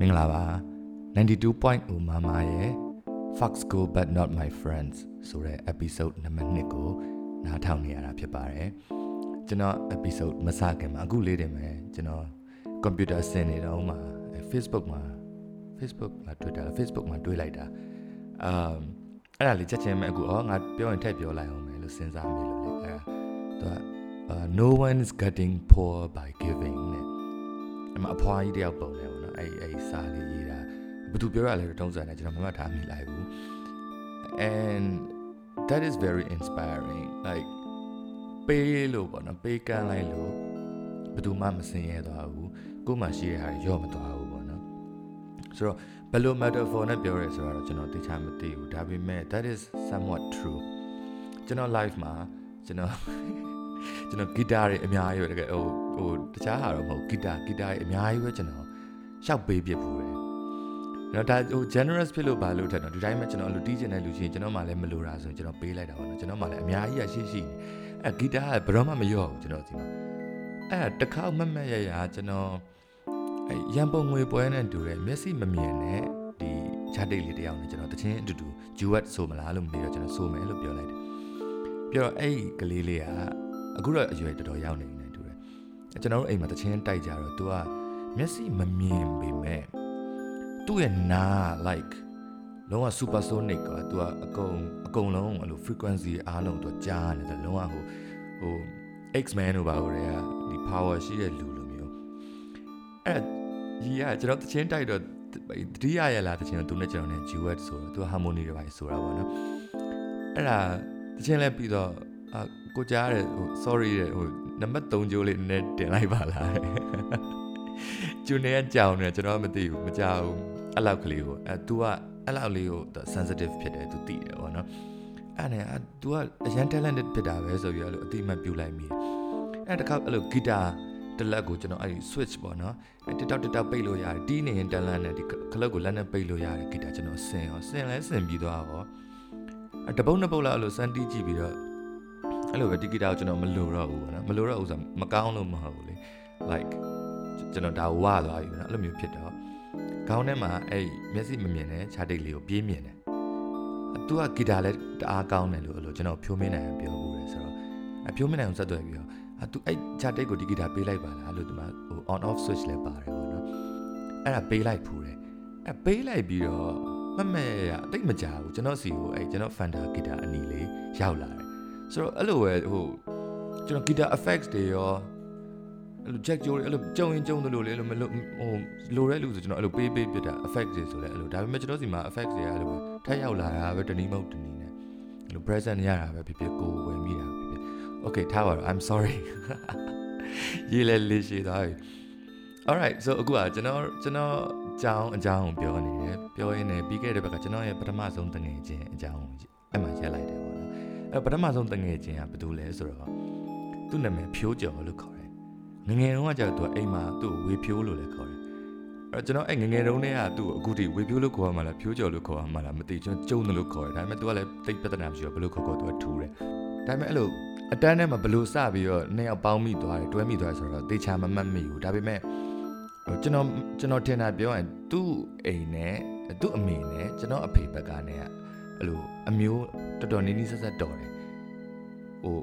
မင်္ဂလာပါ92.0မမရဲ့ Fox Go but not my friends ဆိုတဲ့ episode နံပါတ်1ကိုနားထောင်နေရတာဖြစ်ပါတယ်ကျွန်တော် episode မစခင်မှာအခုလေးတင်မယ်ကျွန်တော် computer ဆင်နေတော့မှ Facebook မှာ Facebook မှာ Twitter Facebook မှာတွေးလိုက်တာအမ်အဲ့ဒါလေးချက်ချင်းပဲအခုဩငါပြောရင်ထည့်ပြောလိုက်အောင်မယ်လို့စဉ်းစားမိလို့လေအဲ့ဒါသူက no one is getting poor by giving နဲ့အမအဖွားကြီးတယောက်ပုံတယ်ပေါ့နော် အဲ့အဲ့စာလေးရေးတာဘယ်သူပြောရလဲတုံးစံတယ်ကျွန်တော်မမှတ်ထားမိလိုက်ဘူး and that is very inspiring like ပေးလို့ပေါ့နော်ပေးကမ်းလိုက်လို့ဘယ်သူမှမစင်ရဲသွားဘူးကိုယ်မှရှိတဲ့ဟာရော့မသွားဘူးပေါ့နော်ဆိုတော့ဘယ်လို metaphor နဲ့ပြောရဲဆိုတော့ကျွန်တော်သိချာမသိဘူးဒါပေမဲ့ that is somewhat true ကျွန်တော် live မှာကျွန်တော်ကျွန်တော်ဂီတာတွေအများကြီးပဲတကယ်ဟိုဟိုတခြားဟာတော့မဟုတ်ဂီတာဂီတာတွေအများကြီးပဲကျွန်တော် ရှောက်ပေးပြဘူးတယ်နော်ဒါဟို generous ဖြစ်လို့ဘာလို့ထက်တော့ဒီတိုင်းမှာကျွန်တော်အလိုတီးကျင်တဲ့လူချင်းကျွန်တော်မှလည်းမလိုတာဆိုရင်ကျွန်တော်ပေးလိုက်တာပါနော်ကျွန်တော်မှလည်းအများကြီးရရှိရှိအဲဂီတာကဘယ်တော့မှမရော့ဘူးကျွန်တော်ဒီမှာအဲတခါမမက်ရရကျွန်တော်အဲရန်ပုံငွေပွဲနဲ့တူတယ်မျက်စိမမြင်နဲ့ဒီဂျာတိတ်လေးတယောက်နဲ့ကျွန်တော်တချင်းအတူတူ duet ဆိုမလားလို့မသိတော့ကျွန်တော်ဆိုမယ်လို့ပြောလိုက်တယ်ပြောတော့အဲ့ကလေးလေးကအခုတော့အရွယ်တော်တော်ရောက်နေနေတူတယ်ကျွန်တော်တို့အိမ်မှာတချင်းတိုက်ကြတော့ तू က မျက်စိမမြင်ပေမဲ့သူ့ရဲ့နား like လုံးဝ supersonic ကသူကအကုန်အကုန်လုံးအဲ့လို frequency အားလုံးသူကြားနေတယ်လုံးဝဟိုဟို X-Men တို့ပါဟိုတွေကဒီ power ရှိတဲ့လူလိုမျိုးအဲ့ကြီးကကျွန်တော်တချင်းတိုက်တော့တတိယရလာတချင်းတော့သူနဲ့ကျွန်တော်နဲ့ duet ဆိုတော့သူ harmony တွေပါဆိုတာပေါ့နော်အဲ့ဒါတချင်းလဲပြီးတော့အကိုကြားတယ်ဟို sorry တဲ့ဟိုနံပါတ်3ကြိုးလေးနည်းတင်လိုက်ပါလား ကျူနေကကြောင်နေကျွန်တော်မသိဘူးမကြောက်ဘူးအဲ့လောက်ကလေးကိုအဲ तू ကအဲ့လောက်လေးကို sensitive ဖြစ်တယ် तू သိတယ်ပေါ့နော်အဲ့နဲ့ तू ကအရန် talented ဖြစ်တာပဲဆိုပြီးအဲ့လိုအတိမတ်ပြူလိုက်မိအဲ့တခါအဲ့လိုဂီတာတလက်ကိုကျွန်တော်အဲ့ဒီ switch ပေါ့နော်အဲ့ TikTok TikTok ပိတ်လို့ရတယ်တီးနေရင်တလန်းနဲ့ဒီခလုတ်ကိုလက်နဲ့ပိတ်လို့ရတယ်ဂီတာကျွန်တော်ဆင်ရောဆင်လဲဆင်ပြီးသွားရောအတပုတ်နှစ်ပုတ်လောက်အဲ့လိုစမ်းတီးကြည့်ပြီးတော့အဲ့လိုပဲဒီဂီတာကိုကျွန်တော်မလိုတော့ဘူးပေါ့နော်မလိုတော့ဘူးဆိုမကောင်းလို့မဟုတ်ဘူးလေ like ကျွန်တော်ဒါဝါသွားပြီနော်အဲ့လိုမျိုးဖြစ်တော့ခေါင်းထဲမှာအဲ့မျက်စိမမြင်တဲ့ခြားတိတ်လေးကိုပြေးမြင်တယ်သူကဂီတာလည်းတအားကောင်းတယ်လို့အဲ့လိုကျွန်တော်ဖြိုးမင်းနိုင်ပြောဘူးလေဆိုတော့အဖြိုးမင်းနိုင်ကိုဆက်သွယ်ပြီးတော့အသူအဲ့ခြားတိတ်ကိုဒီဂီတာပေးလိုက်ပါလားလို့ဒီမှာဟို on off switch လည်းပါတယ်ပေါ့နော်အဲ့ဒါပေးလိုက်ဖူးတယ်အဲ့ပေးလိုက်ပြီးတော့မမဲရအတိတ်မကြဘူးကျွန်တော်စီကိုအဲ့ကျွန်တော် Fender ဂီတာအနီလေးရောက်လာတယ်ဆိုတော့အဲ့လိုပဲဟိုကျွန်တော် guitar effects တွေရော အဲ့လို jack ကြိုးတွေအဲ့လိုကြုံရင်ကြုံသလိုလေအဲ့လိုမလို့ဟိုလိုတဲ့လူဆိုကျွန်တော်အဲ့လိုပေးပေးပြတာ effect တွေဆိုလဲအဲ့လိုဒါပေမဲ့ကျွန်တော်စီမှာ effect တွေအဲ့လိုပဲထပ်ရောက်လာတာပဲတနည်းမဟုတ်တနည်းနဲ့အဲ့လို present ရတာပဲဖြစ်ဖြစ်ကိုဝယ်မိတာဖြစ်ဖြစ် okay ထားပါတော့ I'm sorry ရေးလဲလေးရှိသွားပြီ alright so အခုကကျွန်တော်ကျွန်တော်အကြောင်းအကြောင်းကိုပြောနေတယ်ပြောရင်းနဲ့ပြီးခဲ့တဲ့ဘက်ကကျွန်တော်ရဲ့ပထမဆုံးတငယ်ချင်းအကြောင်းအဲ့မှာရက်လိုက်တယ်ပေါ့နော်အဲ့ပထမဆုံးတငယ်ချင်းကဘာတူလဲဆိုတော့သူ့နာမည်ဖြိုးကျော်လို့ခေါ်တယ် ငငယ်တုန်းကကျတော့သူအိမ်မှာသူ့ဝေဖြိုးလို့လည်းခေါ်တယ်အဲ့ကျွန်တော်အဲ့ငငယ်တုန်းတည်းကသူ့အခုထိဝေဖြိုးလို့ခေါ်ရမှာလားဖြိုးကျော်လို့ခေါ်ရမှာလားမသိကျွန်တော်ကျုံတယ်လို့ခေါ်တယ်ဒါပေမဲ့ तू ကလည်းတိတ်ပြဿနာမရှိဘူးဘယ်လိုခေါ်ခေါ် तू ကထူးတယ်ဒါပေမဲ့အဲ့လိုအတန်းထဲမှာဘယ်လိုစပြီးတော့နှစ်ယောက်ပေါင်းမိသွားတယ်တွဲမိသွားတယ်ဆိုတော့တေချာမမှတ်မိဘူးဒါပေမဲ့ကျွန်တော်ကျွန်တော်ထင်တာပြောရင်သူ့အိမ်နဲ့သူ့အမေနဲ့ကျွန်တော်အဖေဘက်ကနေအဲ့လိုအမျိုးတော်တော်နီးနီးဆက်ဆက်တော်တယ်ဟို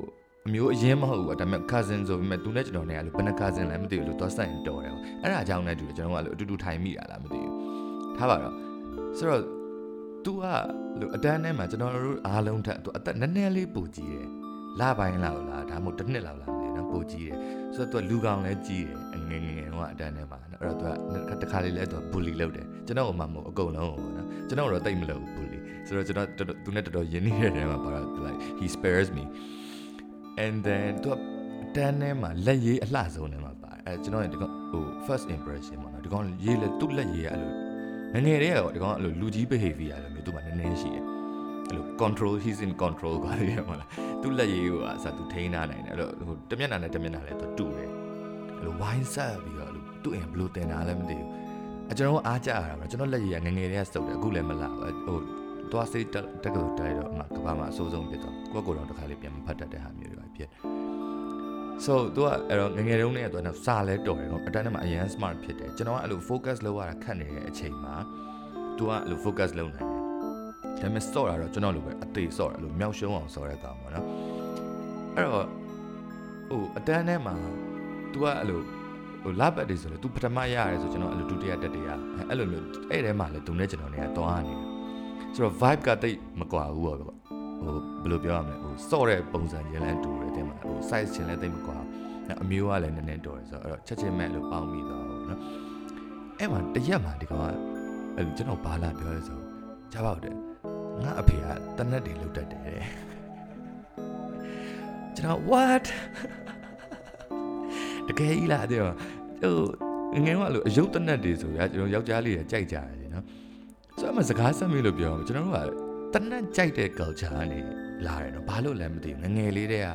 အမျိုးအရင်မဟုတ်ဘူးဒါပေမဲ့ cousin ဆိုပေမဲ့သူနဲ့ကျွန်တော်နဲ့အဲ့လိုဘယ်နှ cousin လဲမသိဘူးလို့သွားဆိုင်တော်တယ်အဲ့ဒါအကြောင်းနဲ့တူတယ်ကျွန်တော်ကအဲ့လိုအတူတူထိုင်မိတာလားမသိဘူးထားပါတော့ဆိုတော့ तू ကလို့အတန်းထဲမှာကျွန်တော်တို့အားလုံးထက် तू အသက်နည်းနည်းလေးပူကြီးတယ်လပိုင်းလောက်လားဒါမှမဟုတ်တစ်နှစ်လောက်လားမသိဘူးနော်ပူကြီးတယ်ဆိုတော့ तू လူကောင်လည်းကြီးတယ်ငယ်ငယ်တော့အတန်းထဲမှာနော်အဲ့တော့ तू တခါလေးလဲ तू bully လုပ်တယ်ကျွန်တော်ကမှမဟုတ်အကုန်လုံးပေါ့နော်ကျွန်တော်တော့တိတ်မလုပ်ဘူး bully ဆိုတော့ကျွန်တော်သူနဲ့တော်တော်ရင်းနှီးတဲ့နေရာမှာပါတော့ like he spares me and then သူကတန်းထဲမှာလက်ရေးအလှဆုံးထဲမှာပါတယ်အဲကျွန်တော်ဒီကောင်ဟို first impression ပေါ့နော်ဒီကောင်ရေးလက်သူ့လက်ရေးအဲ့လိုငငယ်တည်းကတော့ဒီကောင်အဲ့လိုလူကြီး behavior လို့မျိုးသူ့မှာနည်းနည်းရှိတယ်အဲ့လို control he's in control ကွာလေမလားသူ့လက်ရေးကိုအစားသူထိန်းထားနိုင်တယ်အဲ့လိုဟိုတမျက်နှာနဲ့တမျက်နှာလဲသူတူတယ်အဲ့လို wine ဆက်ပြီးတော့အဲ့လိုသူ့အိမ်ဘလို့တင်တာလဲမသိဘူးအကျွန်တော်အားကြရတာပဲကျွန်တော်လက်ရည်ကငငယ်တည်းကစုပ်တယ်အခုလည်းမလာဟိုသွားစိတ်တက်ကလို့တိုက်တော့အမှကဘာမှအဆိုးဆုံးဖြစ်တော့ကိုယ့်ကိုယ်တော့တစ်ခါလေးပြန်မဖတ်တတ်တဲ့ဟာမျိုး ဖြစ်တယ် so သူကအဲ့တော့ငငယ်တုန်းကသူကစာလဲတော်တယ်နော်အတန်းထဲမှာအရန် smart ဖြစ်တယ်ကျွန်တော်ကအဲ့လို focus လုပ်ရတာခက်နေတဲ့အချိန်မှာသူကအဲ့လို focus လုပ်နိုင်တယ်ဒါပေမဲ့စော့တာတော့ကျွန်တော်လိုပဲအသေးစော့တယ်အဲ့လိုမြောက်ရှုံးအောင်စော့တဲ့ကောင်ပေါ့နော်အဲ့တော့ဟိုအတန်းထဲမှာသူကအဲ့လိုဟိုလပတ်တွေဆိုလဲ तू ပထမရရတယ်ဆိုကျွန်တော်အဲ့လိုဒုတိယတတိယအဲ့လိုမျိုးအဲ့ထဲမှာလဲသူနဲ့ကျွန်တော်နေရသွားနေတယ်ဆိုတော့ vibe ကတိတ်မကွာဘူးပေါ့ ဟိုဘယ်လိုပြောရမလဲဟိုစော့တဲ့ပုံစံချင်းလည်းတူတယ်တဲ့မှာဟို size ချင်းလည်းတိတ်မကွာအမျိုးကလည်းနည်းနည်းတော်တယ်ဆိုတော့အဲ့တော့ချက်ချင်းမဲ့လို့ပေါင်းပြီးတော့နော်အဲ့မှာတရက်မှာဒီကောင်ကအဲ့ကျွန်တော်ဘာလာပြောလဲဆိုကြားပါဦးတယ်ငါအဖေကတနက်တွေလုတ်တတ်တယ်ကျွန်တော် what တကယ်ကြီးလားတဲ့ဟိုငယ်ကလို့အယုတ်တနက်တွေဆိုရကျွန်တော်ယောက်ျားလေးတွေကြိုက်ကြတယ်နော်ဆိုတော့အမစကားဆက်မိလို့ပြောကျွန်တော်တို့က တနက်ကြိုက်တဲ့ culture ကနေလာတယ်နော်ဘာလို့လဲမသိဘူးငငယ်လေးတည်း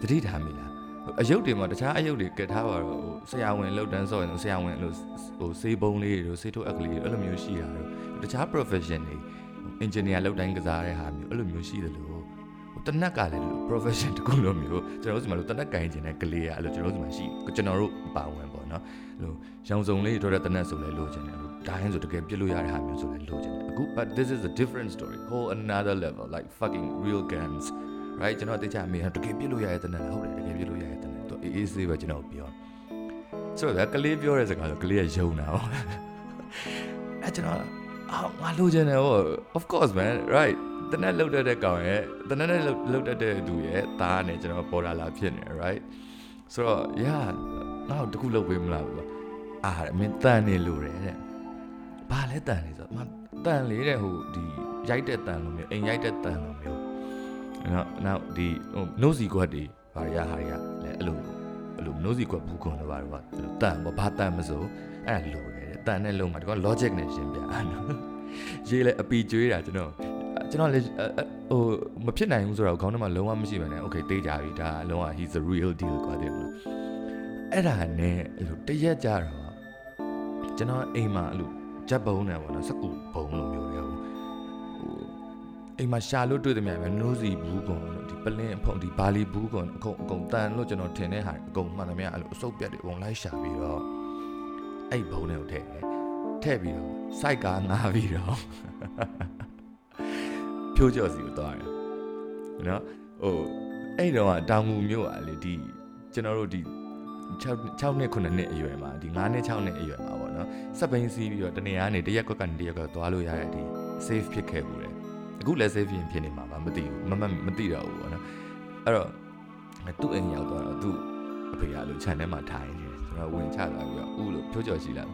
ကတတိထားမိလားအယုတ်တွေမှာတခြားအယုတ်တွေကထားပါတော့ဟိုဆရာဝန်လောက်တန်းဆော့ရင်ဆရာဝန်လို့ဟိုစေးပုံးလေးတွေစေးထုတ်အက်ကလေးတွေအဲ့လိုမျိုးရှိတာတော့တခြား profession တွေ engineer လောက်တိုင်းကစားတဲ့ဟာမျိုးအဲ့လိုမျိုးရှိတယ်လို့တနက်ကလည်း profession တခုလိုမျိုးကျွန်တော်တို့ဒီမှာလို့တနက်ကင်ကျင်တဲ့ကလေးကအဲ့လိုကျွန်တော်တို့ဒီမှာရှိကျွန်တော်တို့ပါဝင်ပေါ့နော်အဲ့လိုရောင်စုံလေးတို့တဲ့တနက်ဆိုလဲလိုချင်တယ်လို့ ဒါဟင်းဆိုတကယ်ပြစ်လို့ရတဲ့ဟာမျိုးဆိုလဲလိုချင်တယ်အခု but this is a different story whole another level like fucking real guns right ကျွန်တော်တိကျမေးတကယ်ပြစ်လို့ရတဲ့တနက်ဟုတ်တယ်တကယ်ပြစ်လို့ရတဲ့တနက်တော့အေးအေးဆေးပဲကျွန်တော်ပြောဆိုတော့ကလေးပြောတဲ့စကားဆိုကလေးကယုံတာဟောအဲ့ကျွန်တော်အာငါလိုချင်တယ်ဟော of course man right တနက်လှုပ်တတ်တဲ့ကောင်ရဲ့တနက်နဲ့လှုပ်တတ်တဲ့သူရဲ့သားနဲ့ကျွန်တော်ပေါ်လာလာဖြစ်နေ right ဆိုတော့ yeah ငါ့ကိုတခုလုပ်ပေးမလားဆိုအာမင်းတန်နေလို့တယ်တဲ့ ဘာလဲတန်နေဆိုမတန်လေးတဲ့ဟိုဒီရိုက်တဲ့တန်လိုမျိုးအိမ်ရိုက်တဲ့တန်လိုမျိုးနော်နောက်ဒီဟိုနှုတ်စီကွက်တွေဘာရဟာရလဲအဲ့လိုအဲ့လိုနှုတ်စီကွက်ဘူးကွန်လိုပါတော့တန်ဘာဘာတန်မဆိုအဲ့လိုတယ်တန်နဲ့လုံးမှာဒီကောင် logic နဲ့ရှင်းပြနော်ရေးလဲအပီကျွေးတာကျွန်တော်ကျွန်တော်လည်းဟိုမဖြစ်နိုင်ဘူးဆိုတော့ခေါင်းထဲမှာလုံးဝမရှိပါနဲ့ okay တေးကြပြီဒါလုံးဝ he's a real deal ကွာတဲ့မလားအဲ့ဒါနဲ့အဲ့လိုတရက်ကြတော့ကျွန်တော်အိမ်မှာအဲ့လို ဂျက်ဘုံနဲ့ပေါ့နော်စကူဘုံလိုမျိုးလေဟိုအိမ်မှာရှာလို့တွေ့တယ်မြန်ပဲနိုးစီဘူးကွန်ဒီပလင်းအဖုံဒီဘာလီဘူးကွန်အကုန်အကုန်တန်လို့ကျွန်တော်ထင်တဲ့ဟာအကုန်မှန်တယ်မြန်အဲ့လိုအစုပ်ပြတ်တွေအကုန်လိုက်ရှာပြီးတော့အဲ့ဘုံနဲ့ကိုထည့်တယ်ထည့်ပြီးတော့စိုက်ကားငားပြီးတော့ဖြိုးကြော်စီကိုသွားတယ်နော်ဟိုအဲ့တော့တောင်ငူမြို့อ่ะလေဒီကျွန်တော်တို့ဒီ6 6နှစ်9နှစ်အရွယ်မှာဒီ9နှစ်6နှစ်အရွယ်မှာပေါ့ နော်စက်ပိန်စီးပြီးတော့တနေရာနေတရက်ကွက်ကနေတရက်ကွက်သွားလို့ရတဲ့ဒီ safe ဖြစ်ခဲ့ဘူးလေအခုလည်း safe ဖြစ်ဖြစ်နေမှာပါမသိဘူးမမမသိတော့ဘူးပေါ့နော်အဲ့တော့သူ့အိမ်ရောက်သွားတော့သူ့အဖေကလို့ခြံထဲမှာထိုင်နေတယ်ကျွန်တော်ဝင်ချသွားပြီးတော့ဥလို့ဖြိုးကြော်ရှိလာ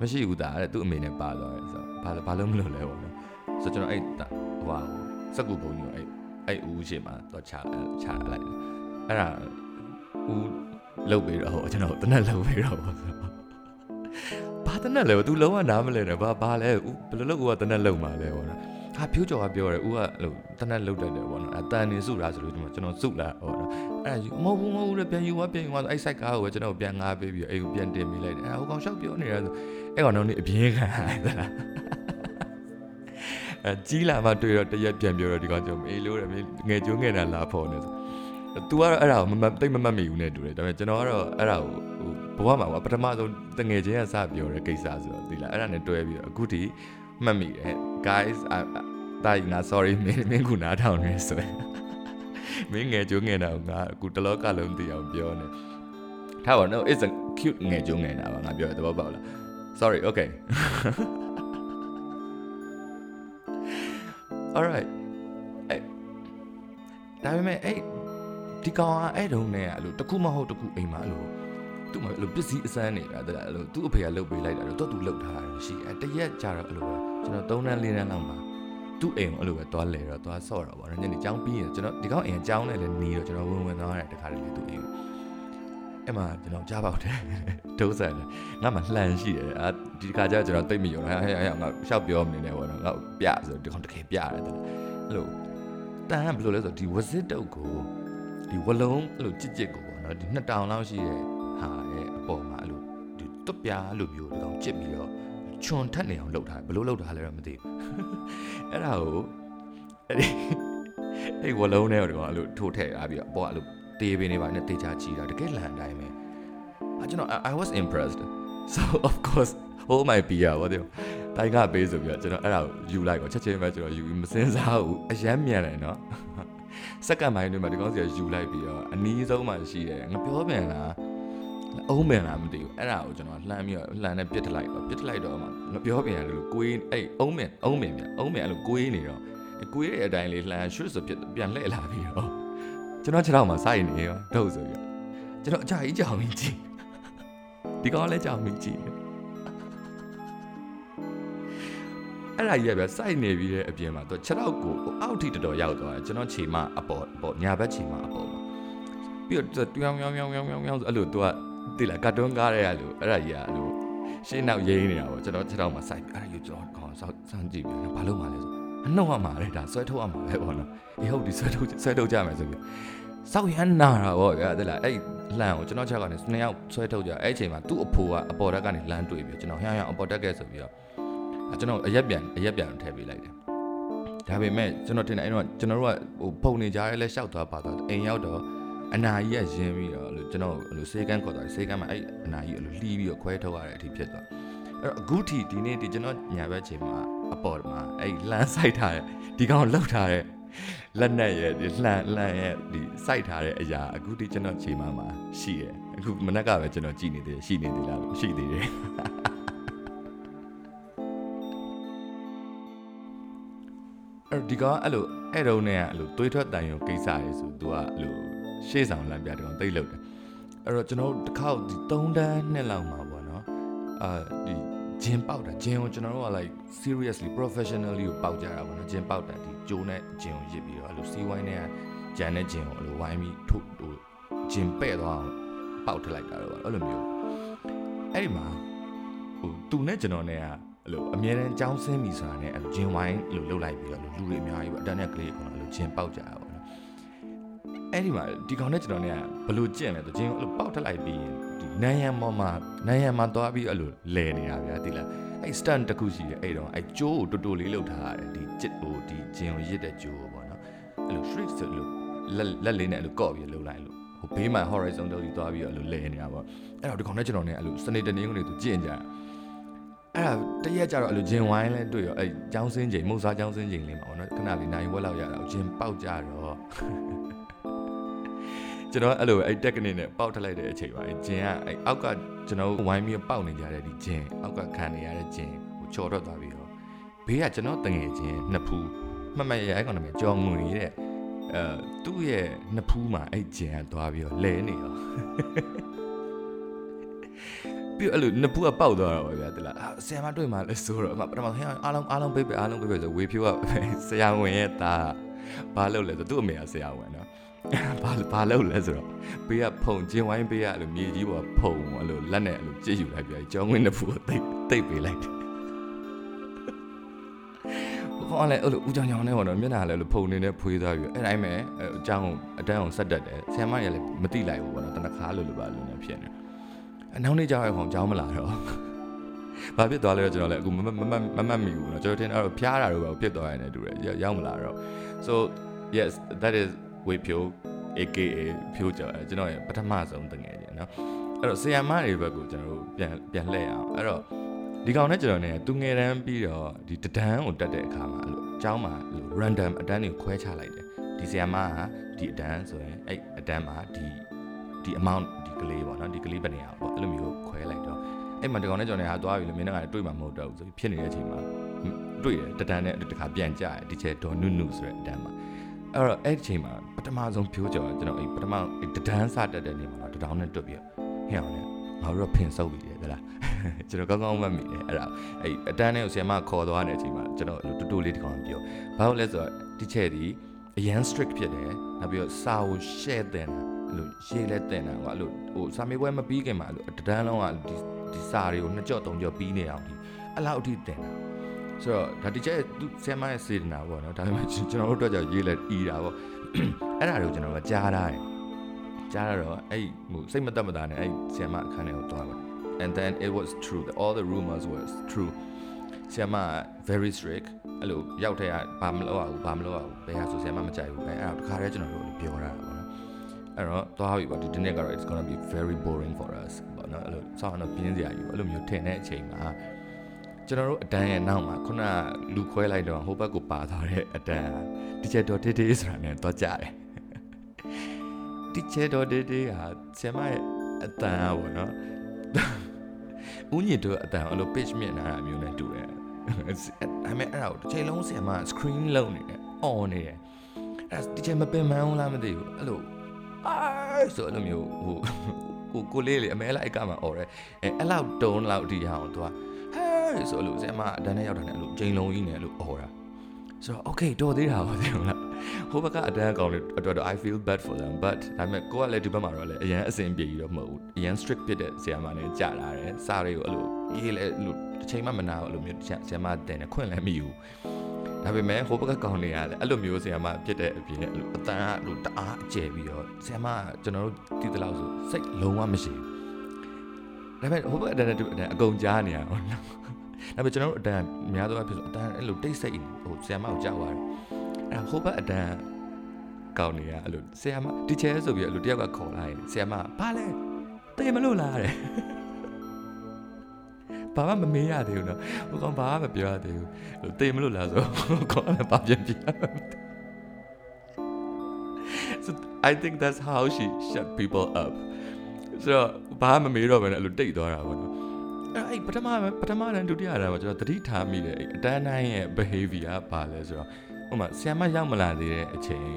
မရှိဘူးသားတဲ့သူ့အမေနဲ့ပါသွားတယ်ဆိုတော့ဘာဘာလို့မလို့လဲပေါ့နော်ဆိုတော့ကျွန်တော်အဲ့ဟိုစက်ကူပုံကြီးအဲ့အဲ့ဦးရှိမှတော့ချချလိုက်အဲ့ဒါဦးလှုပ်ပြီးတော့ဟိုကျွန်တော်တနက်လှုပ်ပြီးတော့ဘာတ နက်လဲသူလုံးဝနားမလဲနဲ့ဘာဘာလဲဦးဘယ်လိုလုပ်ဦးကတနက်လှုပ်မှာလဲပေါ့နော်ဟာဖြိုးကြော်ကပြောတယ်ဦးကလို့တနက်လှုပ်တတ်တယ်ပေါ့နော်အတန်နေစုတာဆိုလို့ကျွန်တော်စုလာပေါ့နော်အဲ့ဒါမဟုတ်ဘူးမဟုတ်ဘူးလေပြန်ယူသွားပြန်ယူသွားအဲ့ site ကားကိုပဲကျွန်တော်ပြန်ငားပေးပြီးအဲ့ကိုပြန်တင်ပေးလိုက်တယ်အဲ့ဟိုကောင်ရှောက်ပြောနေတာဆိုအဲ့ကောင်တော့နေအပြင်းခံသလားအဲကြီးလာမှတွေ့တော့တရက်ပြန်ပြောတော့ဒီကောင်ကျွန်တော်အေးလို့တယ်ငယ်ကျိုးငယ်တာလာဖို့နေဆို तू ကတော့အဲ့ဒါကိုမမတိတ်မမှတ်မိဘူးနဲ့တူတယ်ဒါပေမဲ့ကျွန်တော်ကတော့အဲ့ဒါကိုဟို ဘဝမှာပထမဆုံးတငယ်ချင်းကစပြောတဲ့ကိစ္စဆိုတော့ဒီလားအဲ့ဒါနဲ့တွဲပြီးတော့အခုထိမှတ်မိတယ် guys တာကြီးငါ sorry မင်းမင်းကနားထောင်နေဆိုရင်မင်းငယ်ကျိုးငယ်တာကိုငါအခုတလောကလုံးသိအောင်ပြောနေထားပါတော့ it's a cute ငယ်ကျိုးငယ်တာပါငါပြောရတဲ့ဘောပေါက်လား sorry okay all right အဲ့ဒါပေမဲ့အဲ့ဒီကောင်ကအဲ့တုန်းနဲ့အဲ့လိုတခုမဟုတ်တခုအိမ်မှာအဲ့လို သူ့မှာအဲ့လိုပစ္စည်းအစမ်းနေတာတဲ့အဲ့လိုသူ့အဖေကလှုပ်ပေးလိုက်တာတော့သူ့လှုပ်ထားတာရှိအဲ့တရက်ကြာတော့အဲ့လိုပဲကျွန်တော်၃တန်း၄တန်းလောက်မှာသူ့အိမ်ကိုအဲ့လိုပဲသွားလဲတော့သွားဆော့တော့ဗောနော်ညနေကျောင်းပြီးရင်ကျွန်တော်ဒီကောင်အိမ်ကျောင်းနဲ့လည်းနေတော့ကျွန်တော်ဝင်ဝင်သွားရတယ်တခါတလေသူ့အိမ်အဲ့မှာကျွန်တော်ကြားပေါက်တယ်ဒုစရငါမှလှန်ရှိတယ်အာဒီခါကျကျွန်တော်တိတ်မယုံဟဲ့ဟဲ့ဟဲ့ငါရှောက်ပြောမနေနဲ့ဗောနော်ငါပြဆိုဒီကောင်တကယ်ပြရတယ်အဲ့လိုတန်ကဘယ်လိုလဲဆိုဒီဝစစ်တုတ်ကိုဒီဝလုံးအဲ့လိုကြစ်ကြစ်ကိုပေါ့နော်ဒီနှစ်တောင်လောက်ရှိတဲ့ ဟာရဲ့အပေါ်မှာအဲ့လိုဒီတွပြားလိုမျိုးဒီကောင်ကြစ်ပြီးတော့ချွန်ထက်နေအောင်လှုပ်ထားဘယ်လိုလှုပ်ထားလဲတော့မသိဘူးအဲ့ဒါကိုအဲ့ဒီအဲ့ဝလုံးနဲ့တော့ဒီကောင်အဲ့လိုထိုးထည့်ထားပြီးတော့အပေါ်အဲ့လိုတေးပင်နေပါနဲ့တေးချကြည့်တာတကယ်လန်အတိုင်းပဲအကျွန်တော် I was impressed so of course hold my beer ဘာလို့တိုင်ကပေးဆိုပြီးတော့ကျွန်တော်အဲ့ဒါကိုယူလိုက်တော့ချက်ချင်းပဲကျွန်တော်ယူပြီးမစင်းစားဘူးအယမ်းမြန်တယ်နော်စက္ကန့်ပိုင်းတွေမှာဒီကောင်းစီကယူလိုက်ပြီးတော့အနီးဆုံးမှရှိတယ်ငါပြောပြန်လား အုံးမယ်လားမသိဘူးအဲ့ဒါကိုကျွန်တော်လှမ်းပြီးတော့လှမ်းနဲ့ပစ်ထလိုက်တော့ပစ်ထလိုက်တော့မှငါပြောပြန်ရတယ်လို့ကိုင်းအဲ့အုံးမယ်အုံးမယ်ပြန်အုံးမယ်အဲ့လိုကိုင်းနေတော့ကိုင်းတဲ့အတိုင်းလေးလှမ်းရွှတ်ဆိုပြပြန်လှည့်လာပြီးတော့ကျွန်တော်ခြေထောက်မှာစိုက်နေရောဒုတ်ဆိုပြီးကျွန်တော်အကြကြီးကြောင်ကြီးကြည့်ဒီကောင်လည်းကြောင်ကြီးကြည့်အဲ့ဒါကြီးကဗျစိုက်နေပြီးတဲ့အပြင်မှာသူခြေထောက်ကိုအောက်ထိတော်တော်ရောက်သွားတယ်ကျွန်တော်ခြေမအပေါ်ပေါ်ညာဘက်ခြေမအပေါ်မှာပြီးတော့တွယောင်ယောင်ယောင်ယောင်ယောင်ယောင်ဆိုအဲ့လိုသူက တိလာကာတွန်းကားရဲအဲ့လိုအဲ့ဒါကြီးကအဲ့လိုရှင်းနောက်ရိမ့်နေတာပေါ့ကျွန်တော်ခြေထောက်မှာစိုက်အဲ့ဒါကြီးကျွန်တော်ခေါင်းဆောက်စမ်းကြည့်ပြီးဘာလို့မှလဲဆိုအနှုတ်ရမှာလေဒါဆွဲထုတ်ရမှာပဲပေါ့နော်အေးဟုတ်ဒီဆွဲထုတ်ဆွဲထုတ်ကြမယ်ဆိုပြီးစောက်ရမ်းနာတာပေါ့ဗျာတဲ့လားအဲ့လန်ကိုကျွန်တော်ချက်ကနေနှစ်ယောက်ဆွဲထုတ်ကြအဲ့အချိန်မှာသူ့အဖိုးကအပေါ်တက်ကနေလန်တွေ့ပြီးကျွန်တော်ဟျောင်းဟျောင်းအပေါ်တက်ကဲဆိုပြီးတော့ကျွန်တော်အရက်ပြန်အရက်ပြန်ထည့်ပေးလိုက်တယ်ဒါပေမဲ့ကျွန်တော်ထင်တယ်အဲ့တော့ကျွန်တော်တို့ကဟိုပုံနေကြရဲလဲရှောက်သွားပါတော့အိမ်ရောက်တော့ အနာကြီးကရင်းပြီးတော့အဲ့လိုကျွန်တော်အဲ့လိုစေကန်းခေါ်သွားတယ်စေကန်းမှာအဲ့အနာကြီးအဲ့လိုလှီးပြီးတော့ခွဲထုတ်ရတဲ့အထိဖြစ်သွားအဲ့တော့အခုထိဒီနေ့ဒီကျွန်တော်ညာဘက်ချိန်မှာအပေါ်မှာအဲ့လမ်းဆိုင်ထားတဲ့ဒီကောင်လောက်ထားတဲ့လက်နဲ့ရဲ့ဒီလှန်လှန်ရဲ့ဒီစိုက်ထားတဲ့အရာအခုဒီကျွန်တော်ချိန်မှာမှာရှိတယ်အခုမနက်ကပဲကျွန်တော်ကြည်နေသေးတယ်ရှိနေသေးလားရှိသေးတယ်အဲ့ဒီကအဲ့လိုအဲ့တုန်းနဲ့အဲ့လိုတွေးထွက်တန်ရုံကိစ္စရေဆို तू ကအဲ့လို ရှေ့ဆောင်လမ်းပြတကောင်တိတ်လို့တယ်အဲ့တော့ကျွန်တော်တို့တစ်ခေါက်ဒီ3တန်းနှစ်လောက်မှာပေါ့နော်အာဒီဂျင်ပေါက်တာဂျင်ကိုကျွန်တော်တို့က like seriously professionally ကိုပေါက်ကြတာပေါ့နော်ဂျင်ပေါက်တာဒီဂျိုးနဲ့ဂျင်ကိုရစ်ပြီးတော့အဲ့လိုစီးဝိုင်းနဲ့ဂျန်နဲ့ဂျင်ကိုအဲ့လိုဝိုင်းပြီးထုတ်ဟိုဂျင်ပဲ့သွားအောင်ပေါက်ထလိုက်တာတော့အဲ့လိုမျိုးအဲ့ဒီမှာဟိုသူနဲ့ကျွန်တော်နဲ့ကအဲ့လိုအမြဲတမ်းကြောင်းဆင်းပြီဆိုတာနဲ့အဲ့လိုဂျင်ဝိုင်းအဲ့လိုလှုပ်လိုက်ပြီးတော့လူတွေအများကြီးပေါ့အတန်းနဲ့ကလေးကတော့အဲ့လိုဂျင်ပေါက်ကြတာပေါ့နော် အဲ့ဒီမှာဒီကောင်နဲ့ကျွန်တော်နဲ့ကဘလို့ကြင့်လဲဆိုဂျင်ကိုအဲ့လိုပေါက်ထလိုက်ပြီးရင်ဒီနန်းရံပေါ်မှာနန်းရံမှာသွားပြီးအဲ့လိုလဲနေတာဗျာတိလားအဲ့ stand တခုရှိတယ်အဲ့တော့အဲ့ကျိုးကိုတူတူလေးလှုပ်ထားရတယ်ဒီဂျစ်ဟိုဒီဂျင်ကိုရစ်တဲ့ကျိုးပေါ့နော်အဲ့လို shriek ဆိုလို့လက်လက်လေးနဲ့အဲ့လိုကော့ပြီးလှုပ်လိုက်လို့ဟိုဘေးမှာ horizontal ကြီးသွားပြီးအဲ့လိုလဲနေတာပေါ့အဲ့တော့ဒီကောင်နဲ့ကျွန်တော်နဲ့အဲ့လိုစနေတနေ့ကနေသူကြင့်ကြအဲ့ဒါတရက်ကြတော့အဲ့လိုဂျင်ဝိုင်းလဲတွေ့ရောအဲ့ចောင်းစင်းချိန်မုတ်စားចောင်းစင်းချိန်လေးမှာပေါ့နော်ခဏလေးနိုင်ဝက်လောက်ရတာဂျင်ပေါက်ကြတော့ ကျွန်တော်အဲ့လိုအဲ့ technique နဲ့ပေါက်ထလိုက်တဲ့အချိန်ပါအဲ့ဂျင်ကအဲ့အောက်ကကျွန်တော်ဝိုင်းပြီးပေါက်နေကြတဲ့ဒီဂျင်အောက်ကခံနေရတဲ့ဂျင်ဟိုချော်တော့သွားပြီးတော့ဘေးကကျွန်တော်တငယ်ချင်းနှစ်ဖူးမှတ်မှတ်ရအဲ့ကောင်နာမည်ကြော်ငွေတဲ့အဲသူ့ရဲ့နှစ်ဖူးမှာအဲ့ဂျင်ကသွားပြီးတော့လဲနေရောပြီးအဲ့လိုနှစ်ဖူးကပေါက်သွားတော့ဗျာတလားဆရာမတွေ့မှလဲဆိုတော့အမပထမဟဲအားလုံးအားလုံးပေးပေးအားလုံးပေးပေးဆိုဝေဖြိုးကဆရာဝန်ရဲ့သားဘာလုပ်လဲဆိုသူ့အမေကဆရာဝန်နော် ဘာဘာလုပ်လဲဆိုတော့ဘေးကဖုံကျင်းဝိုင်းဘေးကအဲ့လိုမြေကြီးပေါ်ဖုံအဲ့လိုလက်နဲ့အဲ့လိုကြည့်ယူလိုက်ပြီးကျောင်းဝင်းတစ်ခုကိုတိတ်တိတ်ပေးလိုက်တယ်ခေါ်လဲအဲ့လိုဦးကြောင်ကြောင်နဲ့ဟောတော့မျက်နှာလည်းလို့ဖုံနေနဲ့ဖွေးသွားပြီးအဲ့တိုင်းပဲအကြောင်းအတန်းအောင်ဆက်တက်တယ်ဆရာမကြီးလည်းမတိလိုက်ဘူးပေါ့နော်တနခါလို့လို့ပါလို့လည်းဖြစ်နေအနောက်နေ့ကျတော့ဟောကြောင်းမလာတော့ဘာဖြစ်သွားလဲတော့ကျွန်တော်လည်းအခုမမမမမမီဘူးနော်ကျွန်တော်ထင်အဲ့တော့ဖျားတာတော့ပဲဖြစ်သွားရတယ်တူတယ်ရောက်မလာတော့ so yes that is ဝေဖြိုး AKA ဖြိုးကြတယ်ကျွန်တော်ရဲ့ပထမဆုံးတငယ်ချင်းเนาะအဲ့တော့ဆီယမ်မတွေဘက်ကိုကျွန်တော်တို့ပြန်ပြန်လှည့်အောင်အဲ့တော့ဒီကောင်နဲ့ကျွန်တော်နဲ့သူငယ်တန်းပြီးတော့ဒီတဒန်းကိုတက်တဲ့အခါမှာအဲ့လိုအเจ้าမှာအဲ့လို random အတန်းတွေခွဲချလိုက်တယ်ဒီဆီယမ်မကဒီအတန်းဆိုရင်အဲ့အတန်းမှာဒီဒီ amount ဒီကလေးပေါ့နော်ဒီကလေးဘယ်နေရပေါ့အဲ့လိုမျိုးခွဲလိုက်တော့အဲ့မှာဒီကောင်နဲ့ကျွန်တော်နဲ့ဟာသွားပြီလို့မင်းတို့ကလည်းတွေ့မှာမဟုတ်တော့ဘူးဆိုပြီးဖြစ်နေတဲ့အချိန်မှာတွေ့တယ်တဒန်းနဲ့တခါပြန်ကြတယ်ဒီချက်ဒေါ်နုနုဆိုတဲ့အတန်းမှာအဲ့တော့အဲ့ဒီချိန်မှာပ ထမဆုံးဖြိုးကြော်ကျွန်တော်အဲ့ပထမတဒန်းစတက်တဲ့နေမှာတော့တဒေါင်းနဲ့တွတ်ပြီးဟဲ့အောင်လေငါတို့ဖင်ဆုပ်ပြီးတယ်ဟဲ့လားကျွန်တော်ကောင်းကောင်းမှတ်မိတယ်အဲ့ဒါအဲ့အတန်းနဲ့ကိုဆရာမခေါ်သွားတဲ့အချိန်မှာကျွန်တော်တူတူလေးတကောင်ပြောဘာလို့လဲဆိုတော့ဒီချက်ဒီအရန် strict ဖြစ်တယ်နောက်ပြီးတော့စာကို share တင်တာအဲ့လိုရေးလဲတင်တာကွာအဲ့လိုဟိုစာမေးပွဲမပြီးခင်မှာအဲ့လိုတဒန်းလုံးကဒီဒီစာတွေကိုနှစ်ကြော့သုံးကြော့ပြီးနေအောင်ဒီအဲ့လောက်အထိတင်တာဆိုတော့ဒါဒီချက်သူဆရာမရဲ့စေတနာပေါ့နော်ဒါပေမဲ့ကျွန်တော်တို့အတွက်ကြောင့်ရေးလဲအီတာပေါ့ အဲ့ဒါတွေကိုကျွန်တော်ကကြားထားတယ်ကြားရတော့အဲ့ဟိုစိတ်မသက်မသာနဲ့အဲ့ဆရာမအခန်းထဲကိုသွားပါ and then it was true that all the rumors was true ဆရာမ very strict အဲ့လိုရောက်တဲ့ကဘာမလုပ်ရဘူးဘာမလုပ်ရဘူးဘယ်ဟာဆိုဆရာမမကြိုက်ဘူးအဲအဲ့ဒါတခါတည်းကျွန်တော်တို့ပြောတာပေါ့နော်အဲ့တော့သွားပြီပေါ့ဒီဒီနေ့ကတော့ it's going to be very boring for us ပေါ့နော်အဲ့လိုစောင့်တော့ပြင်းစရာကြီးပေါ့အဲ့လိုမျိုးထင်တဲ့အချိန်မှာကျွန်တော်တို့အတန်းရဲ့နောက်မှာခုနလူခွဲလိုက်တော့ဟိုဘက်ကိုပါသွားတဲ့အတန်း teacher တော်တေးတေးဆိုတာနဲ့တော့ကြတယ် teacher တော်တေးတေးဟာဆရာမရဲ့အတန်းอ่ะပေါ့နော်ဦးညစ်တို့အတန်းအဲ့လို pitch မြင့်လာတာမျိုးနဲ့တူတယ်အမေအဲ့ဒါကိုတစ်ချိန်လုံးဆရာမ screen လုံးနေတယ် on နေတယ်အဲ့ဒီချိန်မပင်မန်းလားမသိဘူးအဲ့လိုအာဆိုအဲ့လိုမျိုးဟိုကိုကိုလေးလေအမဲလိုက်ကမှអော်တယ်အဲအဲ့လောက်တုံးလောက်ဒီဟာအောင်သူကဟဲဆိုအဲ့လိုဆရာမအတန်းနဲ့ရောက်တာနဲ့အဲ့လိုချိန်လုံးကြီးနဲ့အဲ့လိုអော်တာဆိုတော့ okay တော်သေးတာပါသိမလား ဟိုဘက်ကအတန်းကောင်လေးအတွက်တော့ I feel bad for them but ဒါပေမဲ့ကိုကလည်းဒီဘက်မှာတော့လည်းအရန်အဆင်ပြေကြီးတော့မဟုတ်ဘူးအရန် strict ဖြစ်တဲ့ဆရာမနဲ့ကြာလာတယ်စားတွေကိုအဲ့လိုရေးလဲအဲ့လိုတစ်ချိန်မှမနာဘူးအဲ့လိုမျိုးဆရာမတင်တယ်ခွင့်လည်းမယူဒါပေမဲ့ဟိုဘက်ကကောင်တွေကလည်းအဲ့လိုမျိုးဆရာမဖြစ်တဲ့အပြင်အဲ့လိုအတန်းကအဲ့လိုတအားအကျယ်ပြီးတော့ဆရာမကျွန်တော်တို့တည်တလောက်ဆိုစိတ်လုံးဝမရှိဘူးဒါပေမဲ့ဟိုဘက်အတန်းနဲ့အကုန်ကြားနေရအောင်ဒါပေမဲ့ကျွန်တော်တို့အတန်းများသောအားဖြင့်ဆိုအတန်းအဲ့လိုတိတ်ဆိတ်ဟိုဆရာမကိုကြောက်ရတယ် အဲ့ဟိုဘက်အတန်းကောင်းနေရအဲ့လိုဆရာမတီချဲဆိုပြီးအဲ့လိုတယောက်ကခေါ်လာရင်ဆရာမဘာလဲတေးမလို့လားတဲ့ဘာမှမမေးရသေးဘူးနော်ဟိုကောင်ဘာမှမပြောရသေးဘူးဟိုတေးမလို့လားဆိုခေါ်လည်းဘာပြန်ပြ So I think that's how she shut people up ဆိုတော့ဘာမှမမေးတော့ဘဲနဲ့အဲ့လိုတိတ်သွားတာပေါ့နော်အဲ့အဲ့ပထမပထမတန်းဒုတိယတန်းမှာကျွန်တော်သတိထားမိတယ်အတန်းတိုင်းရဲ့ behavior ဘာလဲဆိုတော့ ဥပမာဆရာမရောက်မလာသေးတဲ့အချိန်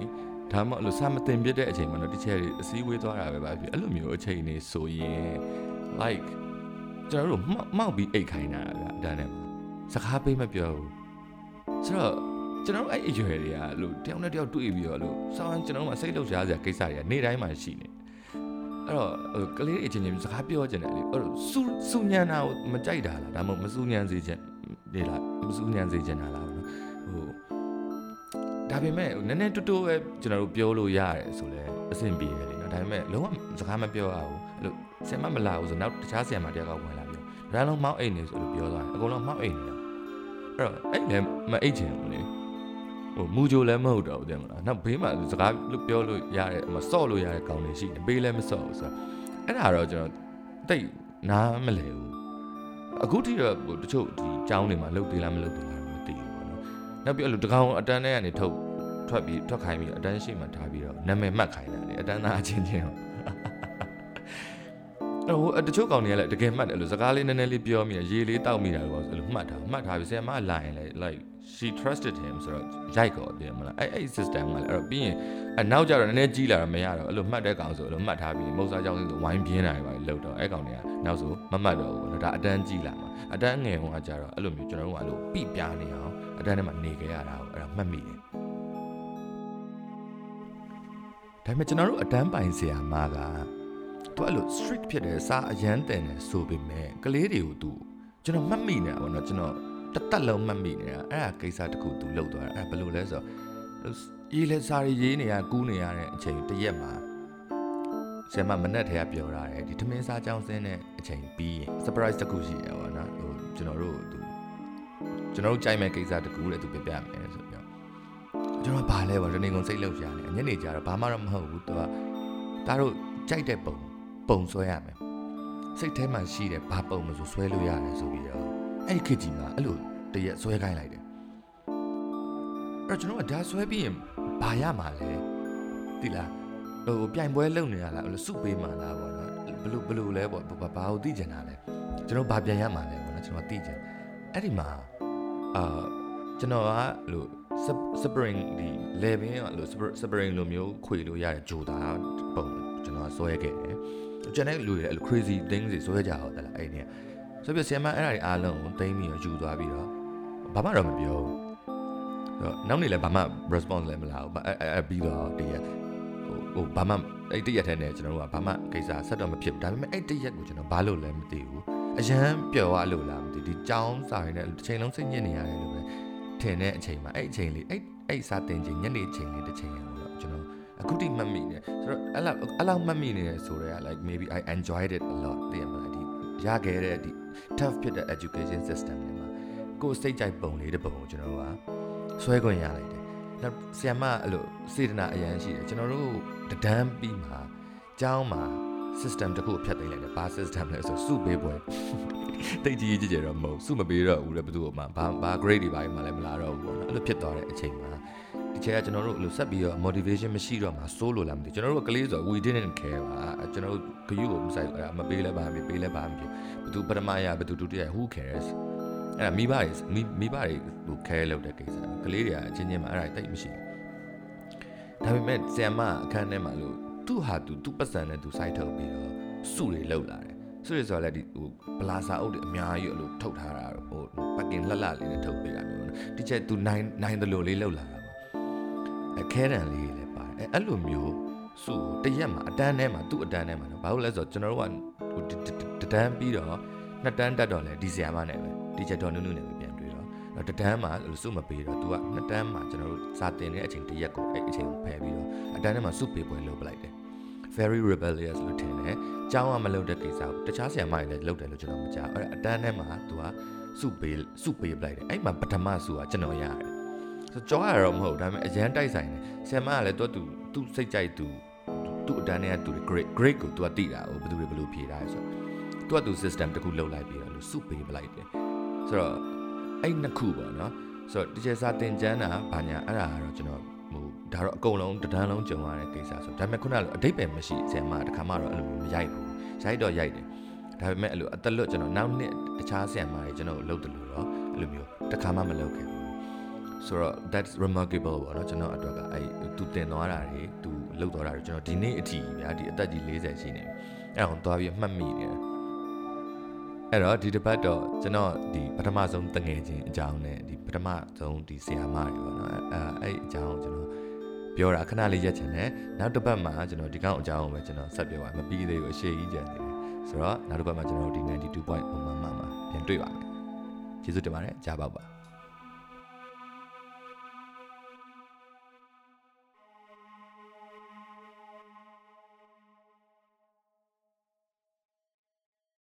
ဒါမှမဟုတ်စာမတင်ပြတဲ့အချိန်မှာတော့တချို့အစည်းအဝေးသွားတာပဲပါဖြစ်အဲ့လိုမျိုးအချိန်နေဆိုရင် like ကျွန်တော်တို့မောက်ပြီးအိတ်ခိုင်းတာဗျအတန်းထဲမှာစကားပေးမပြောဘူးဆိုတော့ကျွန်တော်တို့အဲ့အရွယ်တွေကလို့တယောက်နဲ့တယောက်တွေ့ပြီးတော့လို့ဆောင်းကျွန်တော်တို့မှစိတ်လှုပ်ရှားစရာကိစ္စတွေကနေ့တိုင်းမှာရှိနေအဲ့တော့ကလေးအချင်းချင်းစကားပြောကြတယ်လေအဲ့တော့စူစူညံတာကိုမကြိုက်တာလားဒါမှမဟုတ်မစူညံစေချင်လေလားမစူညံစေချင်တာလားနော်ဟို ဒါပေမဲ့နည်းနည်းတူတူပဲကျွန်တော်တို့ပြောလို့ရတယ်ဆိုလဲအဆင်ပြေတယ်လေနော်ဒါပေမဲ့လုံးဝစကားမပြောရဘူးအဲ့လိုဆင်မမလာဘူးဆိုနောက်တခြားဆင်မတယောက်ကဝင်လာပြီးရန်လုံးမောက်အိတ်နေဆိုလို့ပြောသွားတယ်အကုန်လုံးမောက်အိတ်နေတာအဲ့တော့အဲ့လည်းမအိတ်ချင်ဘူးလေဟိုမူဂျိုလည်းမဟုတ်တော့ဘူးတဲ့မလားနောက်ဘေးမှာစကားလို့ပြောလို့ရတဲ့မဆော့လို့ရတဲ့ကောင်းနေရှိတယ်ဘေးလည်းမဆော့ဘူးဆိုတော့အဲ့ဒါတော့ကျွန်တော်တိတ်နားမလဲဘူးအခုထိတော့ဟိုတချို့ဒီចောင်းတွေမှာလှုပ်သေးလားမလှုပ်သေးလားမသိဘူးပေါ့နော်နောက်ပြီးအဲ့လိုတကောင်အတန်းထဲကနေထုတ် ထွက်ပြီးထွက်ခိုင်းပြီးအတန်းရှိမှထားပြီးတော့နာမည်မှတ်ခိုင်းတာလေအတန်းသားအချင်းချင်းအဲ့ဟိုတချို့ကောင်တွေကလည်းတကယ်မှတ်တယ်လို့စကားလေးနည်းနည်းလေးပြောမိတယ်ရေလေးတောက်မိတာလို့အဲ့လိုမှတ်တာမှတ်ထားပြီးဆရာမလာရင်လည်း like she trusted him ဆိုတော့ရိုက်ကောတယ်မလားအဲ့အဲ့ system ကလည်းအဲ့တော့ပြီးရင်အနောက်ကျတော့နည်းနည်းကြီးလာတော့မရတော့အဲ့လိုမှတ်တဲ့ကောင်ဆိုအဲ့လိုမှတ်ထားပြီးမုတ်စားကြောင်းဆိုဝိုင်းပြင်းတာတွေပါလို့တော့အဲ့ကောင်တွေကနောက်ဆိုမမှတ်တော့ဘူးနော်ဒါအတန်းကြီးလာမှာအတန်းငယ်ဟိုကကျတော့အဲ့လိုမျိုးကျွန်တော်တို့ကအဲ့လိုပြပြနေအောင်အတန်းထဲမှာနေခဲ့ရတာကိုအဲ့ဒါမှတ်မိတယ် ဒါပေမဲ့ကျွန်တော်တို့အတန်းပိုင်ဆရာမကသူအဲ့လို strict ဖြစ်တယ်စာအရန်တင်တယ်ဆိုပေမဲ့ကလေးတွေကိုသူကျွန်တော်မှတ်မိနေတာပေါ့နော်ကျွန်တော်တတက်လုံးမှတ်မိနေတာအဲ့ဒါကိစ္စတခုသူလုပ်သွားတာအဲ့ဘယ်လိုလဲဆိုတော့ရေးလဲစာရေးနေရကူးနေရတဲ့အချိန်တရက်မှာဆရာမမနဲ့ထဲကပြောထားတယ်ဒီထမင်းစားကြောင်းစင်းတဲ့အချိန်ပြီးရင် surprise တခုရှိရပါတော့ဟိုကျွန်တော်တို့သူကျွန်တော်တို့ကြိုက်မဲ့ကိစ္စတခုလည်းသူပြပြမယ်ဆိုပြီးတော့ကျွန်တော်ဘာလဲပေါ့ဒီနေ့ကုန်စိတ်လှုပ်ရှားနေ ညနေကျတော့ဘာမှတော့မဟုတ်ဘူးသူကဒါတို့ကြိုက်တဲ့ပုံပုံဆွဲရမယ်စိတ်ထဲမှာရှိတဲ့ဘာပုံမဆိုဆွဲလို့ရတယ်ဆိုပြီးတော့အဲ့ဒီခေတ်ကြီးမှာအဲ့လိုတရက်ဆွဲခိုင်းလိုက်တယ်အဲ့တော့ကျွန်တော်ကဒါဆွဲပြီးရင်ဘာရမှာလဲတိလားဟိုပြိုင်ပွဲလုပ်နေရလားအဲ့လိုစုပေးမှာလားပေါ့နော်ဘလို့ဘလို့လဲပေါ့ဘာဘာကိုသိကျင်တာလဲကျွန်တော်ဘာပြန်ရမှာလဲပေါ့နော်ကျွန်တော်သိကျင်အဲ့ဒီမှာအာကျွန်တော်ကလို့ spring ဒီ level ကလို့ spring လိုမျိုးခွေလို့ရတဲ့ဂျိုတာပုံကျွန်တော်ဆွဲခဲ့တယ်ကျွန်တော်လူတွေအဲ့လို crazy things တွေဆွဲကြတော့တလားအဲ့ဒီဆိုပြီးဆီယမအဲ့ဒါတွေအားလုံးကိုသိမ်းပြီးတော့ယူသွားပြီးတော့ဘာမှတော့မပြောဘူးတော့နောက်နေ့လည်းဘာမှ response လည်းမလာဘူးအဲ့အဲ့ပြီးတော့တရက်ဟိုဟိုဘာမှအဲ့တရက်ထဲနဲ့ကျွန်တော်တို့ကဘာမှကိစ္စဆက်တော့မဖြစ်ဘူးဒါပေမဲ့အဲ့တရက်ကိုကျွန်တော်ဘာလို့လဲမသိဘူးအရန်ပျော်ရလို့လားမသိဒီကြောင်းစာရင်းနဲ့တစ်ချိန်လုံးစိတ်ညစ်နေရတယ်လို့ပဲ ထင်တဲ့အချိန်မှာအဲ့အချိန်လေးအဲ့အဲ့စာတင်ချိန်ညနေချိန်လေးတစ်ချိန်ရအောင်တော့ကျွန်တော်အခုတိမှတ်မိတယ်ဆိုတော့အဲ့လောက်အဲ့လောက်မှတ်မိနေတယ်ဆိုတော့ like maybe I enjoyed it a lot တည်မလားဒီရခဲ့တဲ့ဒီ tough ဖြစ်တဲ့ education system တွေမှာကိုယ်စိတ်ကြိုက်ပုံလေးတစ်ပုံကိုကျွန်တော်တို့ကဆွဲခွင့်ရလိုက်တယ်။နောက်ဆီယမအဲ့လိုစေတနာအရန်ရှိတယ်ကျွန်တော်တို့တဒန်းပြီးမှကျောင်းမှာ system တစ်ခုဖြတ်သိမ်းလိုက်တယ်ဘာ system လဲဆိုစုပေးပွဲ တိတ်ကြီးကြီးကြဲတော့မဟုတ်စုမပေးတော့ဘူးလေဘယ်သူမှဘာဘာ grade တွေဘာမှလည်းမလာတော့ဘူးပေါ့နော်အဲ့လိုဖြစ်သွားတဲ့အချိန်မှာဒီချက်ကကျွန်တော်တို့အဲ့လိုဆက်ပြီးတော့ motivation မရှိတော့မှစိုးလို့လားမသိကျွန်တော်တို့ကလေးဆို we didn't care ပါကျွန်တော်တို့ဂယူကိုမဆိုင်ဘူးအဲ့ဒါမပေးလဲပါမပေးလဲပါမဖြစ်ဘသူပထမရဘသူဒုတိယ who cares အဲ့ဒါမိဘတွေမိမိဘတွေဟို care လုပ်တဲ့ကိစ္စကလေးတွေကအချင်းချင်းမှာအဲ့ဒါတိတ်မရှိဘူးဒါပေမဲ့ဆ iam မအခန်းထဲမှာလို့သူ့ဟာသူသူ့ပတ်စံနဲ့သူစိုက်ထုတ်ပြီးတော့စုတွေလှုပ်လာတယ် စုတွေဆိုတော့လည်းဒီဟိုပလာစာအုပ်တွေအများကြီးအဲ့လိုထုတ်ထားတာဟိုပတ်ကင်လှလှလေးနဲ့ထုတ်ပေးတာမျိုးနော်ဒီချက်သူနိုင်နိုင်တယ်လို့လေးလှုပ်လာတာပေါ့အဲခဲတံလေးလည်းပါတယ်အဲအဲ့လိုမျိုးစုတရက်မှာအတန်းထဲမှာသူ့အတန်းထဲမှာနော်ဘာလို့လဲဆိုတော့ကျွန်တော်တို့ကဟိုတတန်းပြီးတော့နှစ်တန်းတက်တော့လဲဒီဆီယာမနဲ့ပဲဒီချက်တော်နုနုနဲ့ပဲပြန်တွေ့တော့တော့တတန်းမှာစုမပေးတော့ तू ကနှစ်တန်းမှာကျွန်တော်တို့စာတင်တဲ့အချိန်တရက်ကိုအဲ့အချိန်ကိုဖယ်ပြီးတော့အတန်းထဲမှာစုပေးပွဲလုပ်ပလိုက်တယ် very rebellious လို့ထင်တယ်။ကျောင်းကမလုပ်တဲ့ကိစ္စကိုတခြားဆရာမတွေလည်းလုပ်တယ်လို့ကျွန်တော်မကြား။အဲ့အတန်းထဲမှာသူကစုပေးစုပေးပလိုက်တယ်။အဲ့မှာပထမစုကကျွန်တော်ရတယ်။ဆိုကြောရတော့မဟုတ်ဒါပေမဲ့အရန်တိုက်ဆိုင်တယ်။ဆရာမကလည်းသူသူသူစိတ်ကြိုက်သူသူ့အတန်းထဲကသူ grade grade ကိုသူကတိတာဟိုဘယ်သူတွေဘယ်လိုဖြေတာလဲဆိုတော့သူကသူ system တခုလုပ်လိုက်ပြီးတော့လို့စုပေးပလိုက်တယ်။ဆိုတော့အဲ့နှစ်ခုပေါ့နော်။ဆိုတော့တကယ်စာတင်ကျမ်းတာဘာညာအဲ့ဒါကတော့ကျွန်တော်ဟို ဒါတော့အကုန်လုံးတဒန်းလုံးကြုံရတဲ့ကိစ္စဆိုဒါပေမဲ့ခုနကအတိတ်ပဲမရှိဆရာမတခါမှတော့အဲ့လိုမရိုက်ဘူးရိုက်တော့ရိုက်တယ်ဒါပေမဲ့အဲ့လိုအသက်လွတ်ကျွန်တော်နောက်နှစ်တခြားဆရာမတွေကျွန်တော်လုပ်တယ်လို့တော့အဲ့လိုမျိုးတခါမှမလုပ်ခဲ့ဘူးဆိုတော့ that's remarkable ပေါ့နော်ကျွန်တော်အတွက်ကအဲ့သူတင်သွားတာတွေသူလုပ်သွားတာတွေကျွန်တော်ဒီနေ့အထိဗျာဒီအသက်ကြီး40ရှိနေအဲ့အောင်သွားပြီးမှတ်မိနေတယ်အဲ့တော့ဒီတစ်ပတ်တော့ကျွန်တော်ဒီပထမဆုံးတငယ်ချင်းအကြောင်းနဲ့ဒီပထမဆုံးဒီဆီယာမတွေပေါ့နော်အဲအဲ့အကြောင်းကျွန်တော် ပြောတာခဏလေးရက်ချင်တယ်နောက်တစ်ပတ်မှာကျွန်တော်ဒီကောင်အကြောင်းကိုပဲကျွန်တော်ဆက်ပြောပါမပြီးသေးဘူးအရှိကြီးကြံနေတယ်ဆိုတော့နောက်တစ်ပတ်မှာကျွန်တော်ဒီ92.1မှာမှာပြန်တွေ့ပါမယ်ကျေးဇူးတင်ပါတယ်ကြားပါပါ